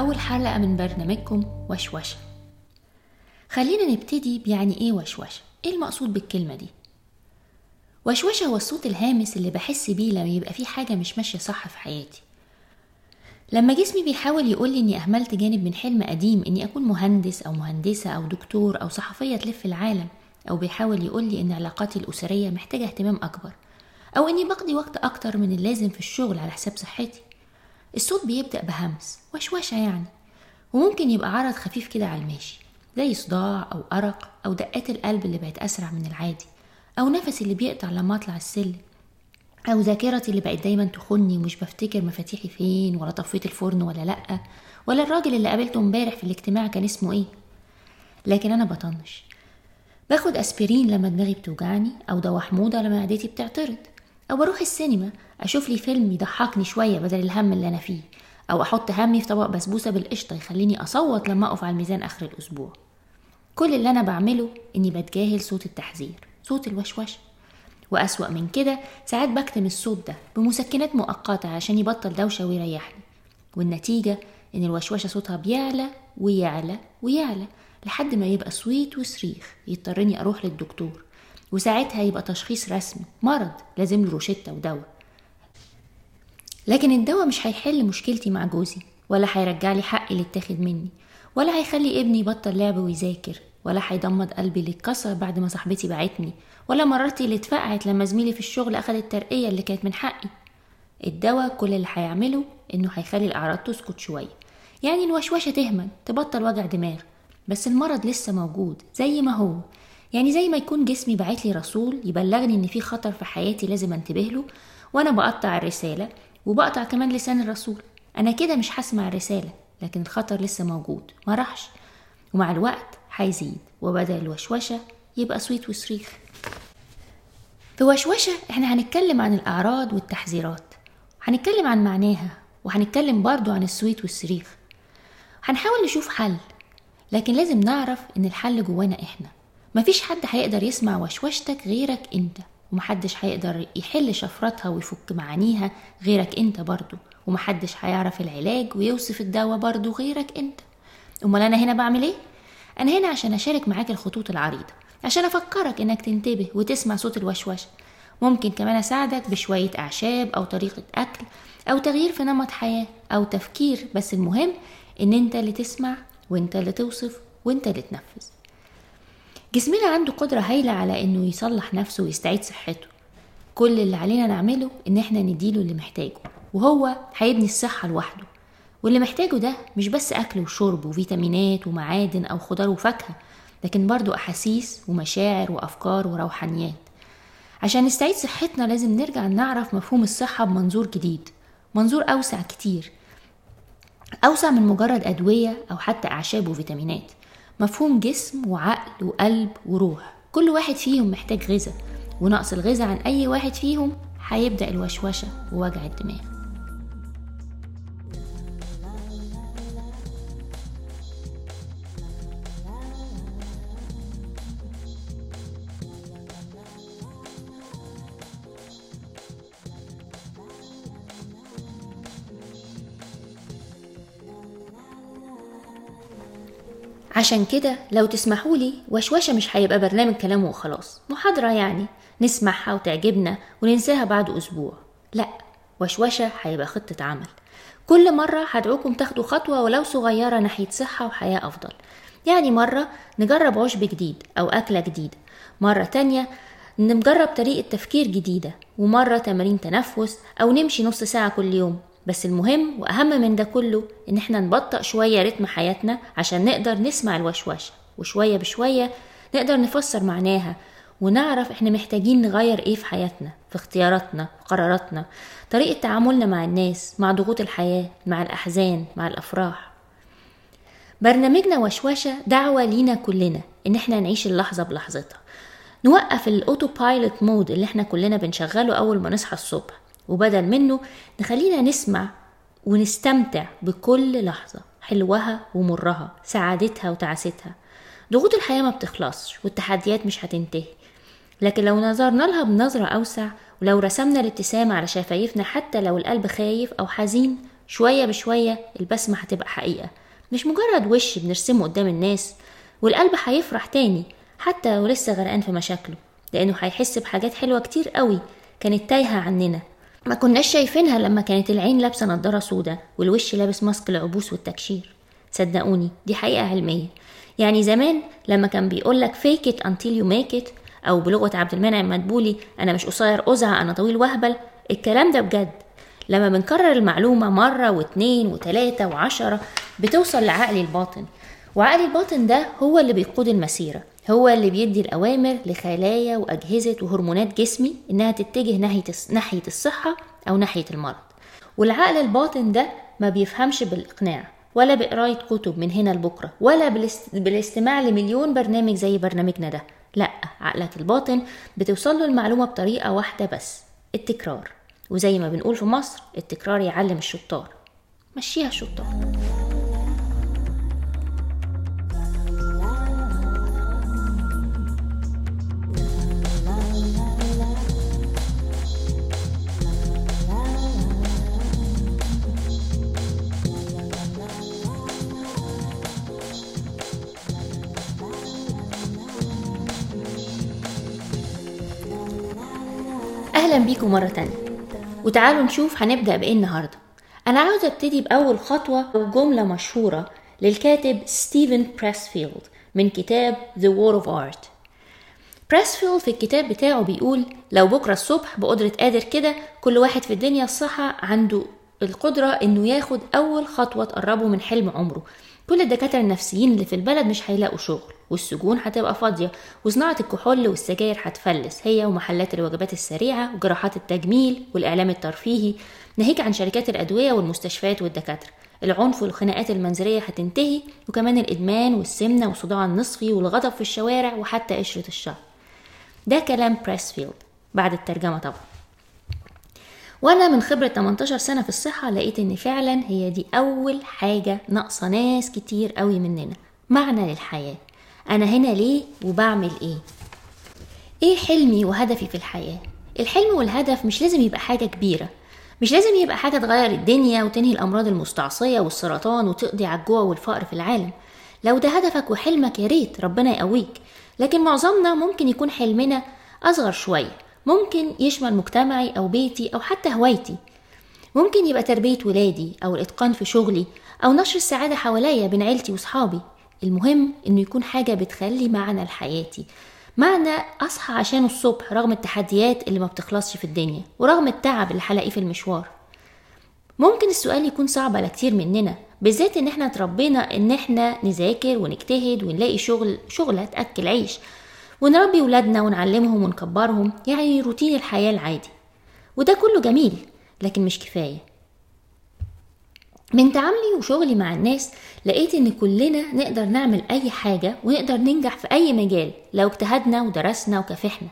أول حلقة من برنامجكم وشوشة. خلينا نبتدي بيعني إيه وشوشة؟ إيه المقصود بالكلمة دي؟ وشوشة هو الصوت الهامس اللي بحس بيه لما يبقى في حاجة مش ماشية صح في حياتي. لما جسمي بيحاول يقول لي إني أهملت جانب من حلم قديم إني أكون مهندس أو مهندسة أو دكتور أو صحفية تلف العالم أو بيحاول يقول لي إن علاقاتي الأسرية محتاجة اهتمام أكبر أو إني بقضي وقت أكتر من اللازم في الشغل على حساب صحتي. الصوت بيبدأ بهمس وشوشة يعني وممكن يبقى عرض خفيف كده على الماشي زي صداع أو أرق أو دقات القلب اللي بقت أسرع من العادي أو نفسي اللي بيقطع لما أطلع السلم أو ذاكرتي اللي بقت دايما تخني ومش بفتكر مفاتيحي فين ولا طفيت الفرن ولا لأ ولا الراجل اللي قابلته امبارح في الاجتماع كان اسمه إيه. لكن أنا بطنش. باخد أسبرين لما دماغي بتوجعني أو دواء حموضة لما معدتي بتعترض. أو بروح السينما أشوف لي فيلم يضحكني شوية بدل الهم اللي أنا فيه أو أحط همي في طبق بسبوسة بالقشطة يخليني أصوت لما أقف على الميزان آخر الأسبوع. كل اللي أنا بعمله إني بتجاهل صوت التحذير صوت الوشوشة وأسوأ من كده ساعات بكتم الصوت ده بمسكنات مؤقتة عشان يبطل دوشة ويريحني. والنتيجة إن الوشوشة صوتها بيعلى ويعلى ويعلى لحد ما يبقى صويت وصريخ يضطرني أروح للدكتور. وساعتها يبقى تشخيص رسمي. مرض لازم له روشتة ودواء. لكن الدواء مش هيحل مشكلتي مع جوزي ولا هيرجع لي حقي اللي اتاخد مني ولا هيخلي ابني يبطل لعب ويذاكر ولا هيضمد قلبي اللي اتكسر بعد ما صاحبتي بعتني ولا مرارتي اللي اتفقعت لما زميلي في الشغل أخد الترقية اللي كانت من حقي. الدواء كل اللي هيعمله إنه هيخلي الأعراض تسكت شوية. يعني الوشوشة تهمل تبطل وجع دماغ. بس المرض لسه موجود زي ما هو. يعني زي ما يكون جسمي بعت لي رسول يبلغني إن في خطر في حياتي لازم انتبه له وأنا بقطع الرسالة وبقطع كمان لسان الرسول. أنا كده مش هسمع الرسالة لكن الخطر لسه موجود. ما راحش. ومع الوقت هيزيد. وبدل الوشوشة يبقى صويت وصريخ. في وشوشة إحنا هنتكلم عن الأعراض والتحذيرات. هنتكلم عن معناها وهنتكلم برضو عن الصويت والصريخ هنحاول نشوف حل لكن لازم نعرف إن الحل جوانا إحنا. مفيش حد هيقدر يسمع وشوشتك غيرك انت ومحدش هيقدر يحل شفرتها ويفك معانيها غيرك انت برضو ومحدش هيعرف العلاج ويوصف الدواء برضو غيرك انت. امال أنا هنا بعمل إيه؟ أنا هنا عشان اشارك معاك الخطوط العريضة عشان افكرك انك تنتبه وتسمع صوت الوشوشة. ممكن كمان اساعدك بشوية اعشاب أو طريقة اكل أو تغيير في نمط حياة أو تفكير بس المهم ان انت اللي تسمع وانت اللي توصف وانت اللي تنفذ. جسمنا عنده قدرة هايلة على إنه يصلح نفسه ويستعيد صحته. كل اللي علينا نعمله إن إحنا نديله اللي محتاجه وهو هيبني الصحة لوحده. واللي محتاجه ده مش بس أكل وشرب وفيتامينات ومعادن أو خضار وفاكهة لكن برضو أحاسيس ومشاعر وأفكار وروحانيات. عشان نستعيد صحتنا لازم نرجع نعرف مفهوم الصحة بمنظور جديد منظور أوسع كتير. أوسع من مجرد أدوية أو حتى أعشاب وفيتامينات. مفهوم جسم وعقل وقلب وروح. كل واحد فيهم محتاج غذاء ونقص الغذاء عن أي واحد فيهم هيبدأ الوشوشة ووجع الدماغ. عشان كده لو تسمحولي وشوشة مش هيبقى برنامج كلام وخلاص. محاضرة يعني. نسمعها وتعجبنا وننساها بعد أسبوع. لا وشوشة هيبقى خطة عمل. كل مرة هدعوكم تاخدوا خطوة ولو صغيرة ناحية صحة وحياة أفضل. يعني مرة نجرب عشب جديد أو أكلة جديدة. مرة تانية نجرب طريقة تفكير جديدة. ومرة تمارين تنفس أو نمشي نص ساعة كل يوم. بس المهم وأهم من ده كله إن إحنا نبطأ شوية رتم حياتنا عشان نقدر نسمع الوشوشة وشوية بشوية نقدر نفسر معناها ونعرف إحنا محتاجين نغير إيه في حياتنا في اختياراتنا في قراراتنا طريقة تعاملنا مع الناس مع ضغوط الحياة مع الأحزان مع الأفراح. برنامجنا وشوشة دعوة لينا كلنا إن إحنا نعيش اللحظة بلحظتها. نوقف ال autopilot mode اللي إحنا كلنا بنشغله أول ما نصحى الصبح. وبدل منه نخلينا نسمع ونستمتع بكل لحظة حلوها ومرها سعادتها وتعاستها ضغوط الحياة ما بتخلصش والتحديات مش هتنتهي. لكن لو نظرنا لها بنظرة أوسع ولو رسمنا الابتسامة على شفايفنا حتى لو القلب خايف أو حزين شوية بشوية البسمة هتبقى حقيقة. مش مجرد وش بنرسمه قدام الناس والقلب هيفرح تاني حتى لو لسه غرقان في مشاكله لأنه هيحس بحاجات حلوة كتير قوي كانت تايهة عننا. ما كناش شايفينها لما كانت العين لابسة نضارة سودا والوش لابس ماسك العبوس والتكشير. صدقوني دي حقيقة علمية. يعني زمان لما كان بيقولك fake it until you make it أو بلغة عبد المنعم مدبولي أنا مش قصير أزعة أنا طويل وهبل الكلام ده بجد. لما بنكرر المعلومة مرة واتنين وتلاتة وعشرة بتوصل لعقلي الباطن. وعقلي الباطن ده هو اللي بيقود المسيرة. هو اللي بيدي الأوامر لخلايا وأجهزة وهرمونات جسمي إنها تتجه ناحية ناحية الصحة أو ناحية المرض. والعقل الباطن ده ما بيفهمش بالإقناع ولا بقراية كتب من هنا لبكرة ولا بالاستماع لمليون برنامج زي برنامجنا ده. لأ عقلك الباطن بتوصل له المعلومة بطريقة واحدة بس التكرار. وزي ما بنقول في مصر التكرار يعلم الشطار. مشيها الشطار بيكم مرة تانية. وتعالوا نشوف هنبدأ بإيه النهاردة. أنا عاوز أبتدي بأول خطوة وجملة مشهورة للكاتب ستيفن بريسفيلد من كتاب The War of Art. بريسفيلد في الكتاب بتاعه بيقول لو بكرة الصبح بقدرة قادر كده كل واحد في الدنيا صحي عنده القدرة إنه ياخد أول خطوة تقربه من حلم عمره. كل الدكاترة النفسيين اللي في البلد مش هيلاقوا شغل. والسجون هتبقى فاضية وصناعة الكحول والسجاير هتفلس. هي ومحلات الوجبات السريعة وجراحات التجميل والإعلام الترفيهي. ناهيك عن شركات الأدوية والمستشفيات والدكاترة. العنف والخناقات المنزلية هتنتهي وكمان الإدمان والسمنة والصداع النصفي والغضب في الشوارع وحتى قشرة الشعر ده كلام بريسفيلد بعد الترجمة طبعا. وأنا من خبرة 18 سنة في الصحة لقيت إن فعلا هي دي أول حاجة ناقصة ناس كتير قوي مننا. معنى للحياة. أنا هنا ليه وبعمل إيه؟ إيه حلمي وهدفي في الحياة؟ الحلم والهدف مش لازم يبقى حاجة كبيرة. مش لازم يبقى حاجة تغير الدنيا وتنهي الأمراض المستعصية والسرطان وتقضي على الجوع والفقر في العالم. لو ده هدفك وحلمك يا ريت ربنا يقويك. لكن معظمنا ممكن يكون حلمنا أصغر شوية. ممكن يشمل مجتمعي أو بيتي أو حتى هوايتي. ممكن يبقى تربية ولادي أو الإتقان في شغلي أو نشر السعادة حواليا بين عيلتي وصحابي. المهم إنه يكون حاجة بتخلي معنى لحياتي معنى أصحى عشانه الصبح رغم التحديات اللي ما بتخلصش في الدنيا ورغم التعب اللي هلاقيه في المشوار. ممكن السؤال يكون صعب على كتير مننا بالذات إن إحنا اتربينا إن إحنا نذاكر ونجتهد ونلاقي شغل شغلة تأكل عيش. ونربي ولادنا ونعلمهم ونكبرهم يعني روتين الحياة العادي. وده كله جميل لكن مش كفاية. من تعاملي وشغلي مع الناس لقيت إن كلنا نقدر نعمل أي حاجة ونقدر ننجح في أي مجال لو اجتهدنا ودرسنا وكافحنا.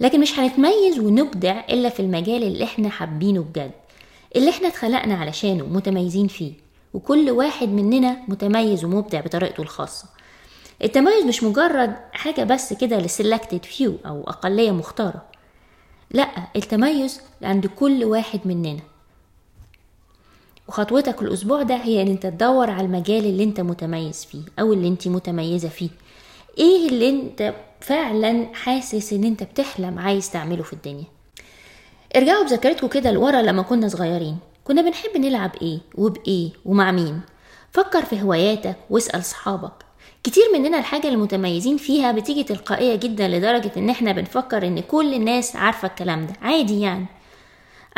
لكن مش هنتميز ونبدع إلا في المجال اللي إحنا حابينه بجد اللي إحنا اتخلقنا علشانه متميزين فيه وكل واحد مننا متميز ومبدع بطريقته الخاصة. التميز مش مجرد حاجة بس كده لسلكتد فيو أو أقلية مختارة لأ التميز عند كل واحد مننا. وخطوتك الأسبوع ده هي إن أنت تدور على المجال اللي أنت متميز فيه أو اللي أنت متميزة فيه. إيه اللي أنت فعلا حاسس إن أنت بتحلم عايز تعمله في الدنيا؟ ارجعوا بذاكرتكم كده لورا لما كنا صغيرين. كنا بنحب نلعب إيه وبإيه ومع مين. فكر في هواياتك واسأل صحابك. كتير مننا الحاجة المتميزين فيها بتيجي تلقائية جدا لدرجة إن إحنا بنفكر إن كل الناس عارفة الكلام ده. عادي يعني.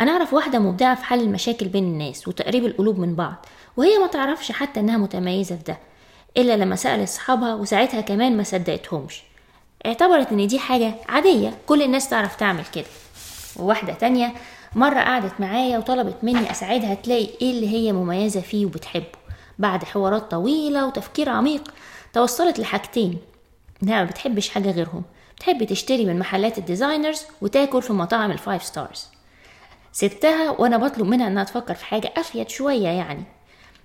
أنا أعرف واحدة مبدعة في حل المشاكل بين الناس وتقريب القلوب من بعض وهي ما تعرفش حتى إنها متميزة في ده إلا لما سألت أصحابها وساعتها كمان ما صدقتهمش. اعتبرت إن دي حاجة عادية كل الناس تعرف تعمل كده. وواحدة تانية مرة قعدت معايا وطلبت مني أساعدها تلاقي إيه اللي هي مميزة فيه وبتحبه. بعد حوارات طويلة وتفكير عميق توصلت لحاجتين إنها ما بتحبش حاجة غيرهم. بتحب تشتري من محلات ال designers وتاكل في مطاعم ال five stars سبتها وأنا بطلب منها إنها تفكر في حاجة أفيد شوية يعني.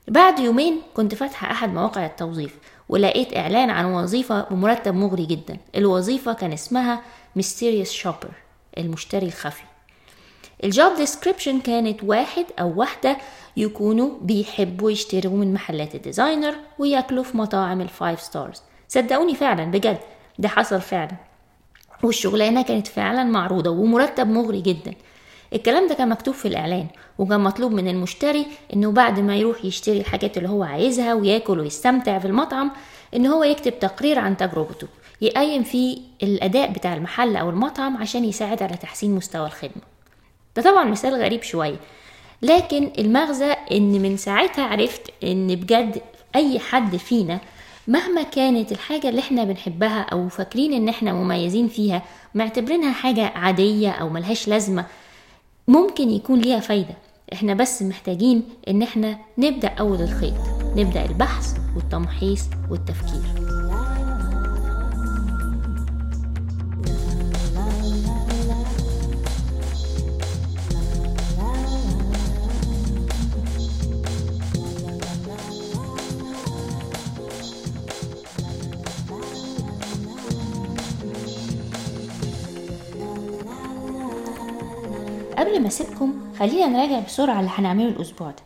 بعد يومين كنت فاتحة أحد مواقع التوظيف ولقيت إعلان عن وظيفة بمرتب مغري جدا. الوظيفة كان اسمها Mysterious Shopper المشتري الخفي. ال job description كانت واحد أو واحدة يكونوا بيحبوا يشتروا من محلات ال designer وياكلوا في مطاعم ال five stars صدقوني فعلا بجد ده حصل فعلا. والشغلانة كانت فعلا معروضة ومرتب مغري جدا. الكلام ده كان مكتوب في الإعلان وكان مطلوب من المشتري إنه بعد ما يروح يشتري الحاجات اللي هو عايزها وياكل ويستمتع في المطعم إن هو يكتب تقرير عن تجربته يقيم فيه الأداء بتاع المحل أو المطعم عشان يساعد على تحسين مستوى الخدمة. ده طبعا مثال غريب شوية لكن المغزى إن من ساعتها عرفت إن بجد أي حد فينا مهما كانت الحاجة اللي إحنا بنحبها أو فاكرين إن إحنا مميزين فيها معتبرينها حاجة عادية أو ملهاش لازمة ممكن يكون ليها فايدة. إحنا بس محتاجين إن إحنا نبدأ أول الخيط نبدأ البحث والتمحيص والتفكير. قبل ما أسيبكم خلينا نراجع بسرعة اللي هنعمله الأسبوع ده.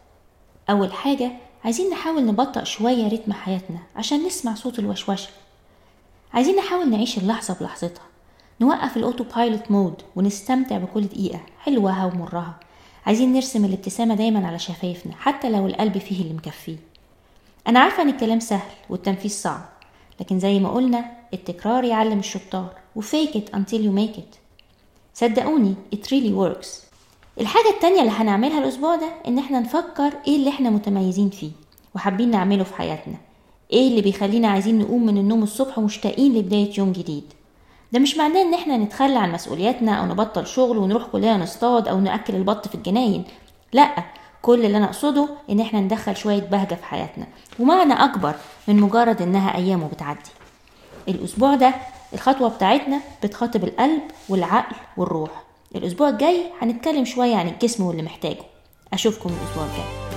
أول حاجة عايزين نحاول نبطأ شوية رتم حياتنا عشان نسمع صوت الوشوشة. عايزين نحاول نعيش اللحظة بلحظتها. نوقف ال autopilot mode ونستمتع بكل دقيقة حلوها ومرها. عايزين نرسم الابتسامة دايما على شفايفنا حتى لو القلب فيه اللي مكفيه. أنا عارفة إن الكلام سهل والتنفيذ صعب لكن زي ما قلنا التكرار يعلم الشطار. و fake it until you make it. صدقوني it really works. الحاجة التانية اللي هنعملها الأسبوع ده إن إحنا نفكر إيه اللي إحنا متميزين فيه وحابين نعمله في حياتنا. إيه اللي بيخلينا عايزين نقوم من النوم الصبح ومشتاقين لبداية يوم جديد. ده مش معناه إن إحنا نتخلى عن مسؤولياتنا أو نبطل شغل ونروح كلنا نصطاد أو نأكل البط في الجناين. لأ كل اللي أنا أقصده إن إحنا ندخل شوية بهجة في حياتنا. ومعنى أكبر من مجرد إنها أيام وبتعدي. الأسبوع ده الخطوة بتاعتنا بتخاطب القلب والعقل والروح. الأسبوع الجاي هنتكلم شوية عن الجسم واللي محتاجه. أشوفكم الأسبوع الجاي.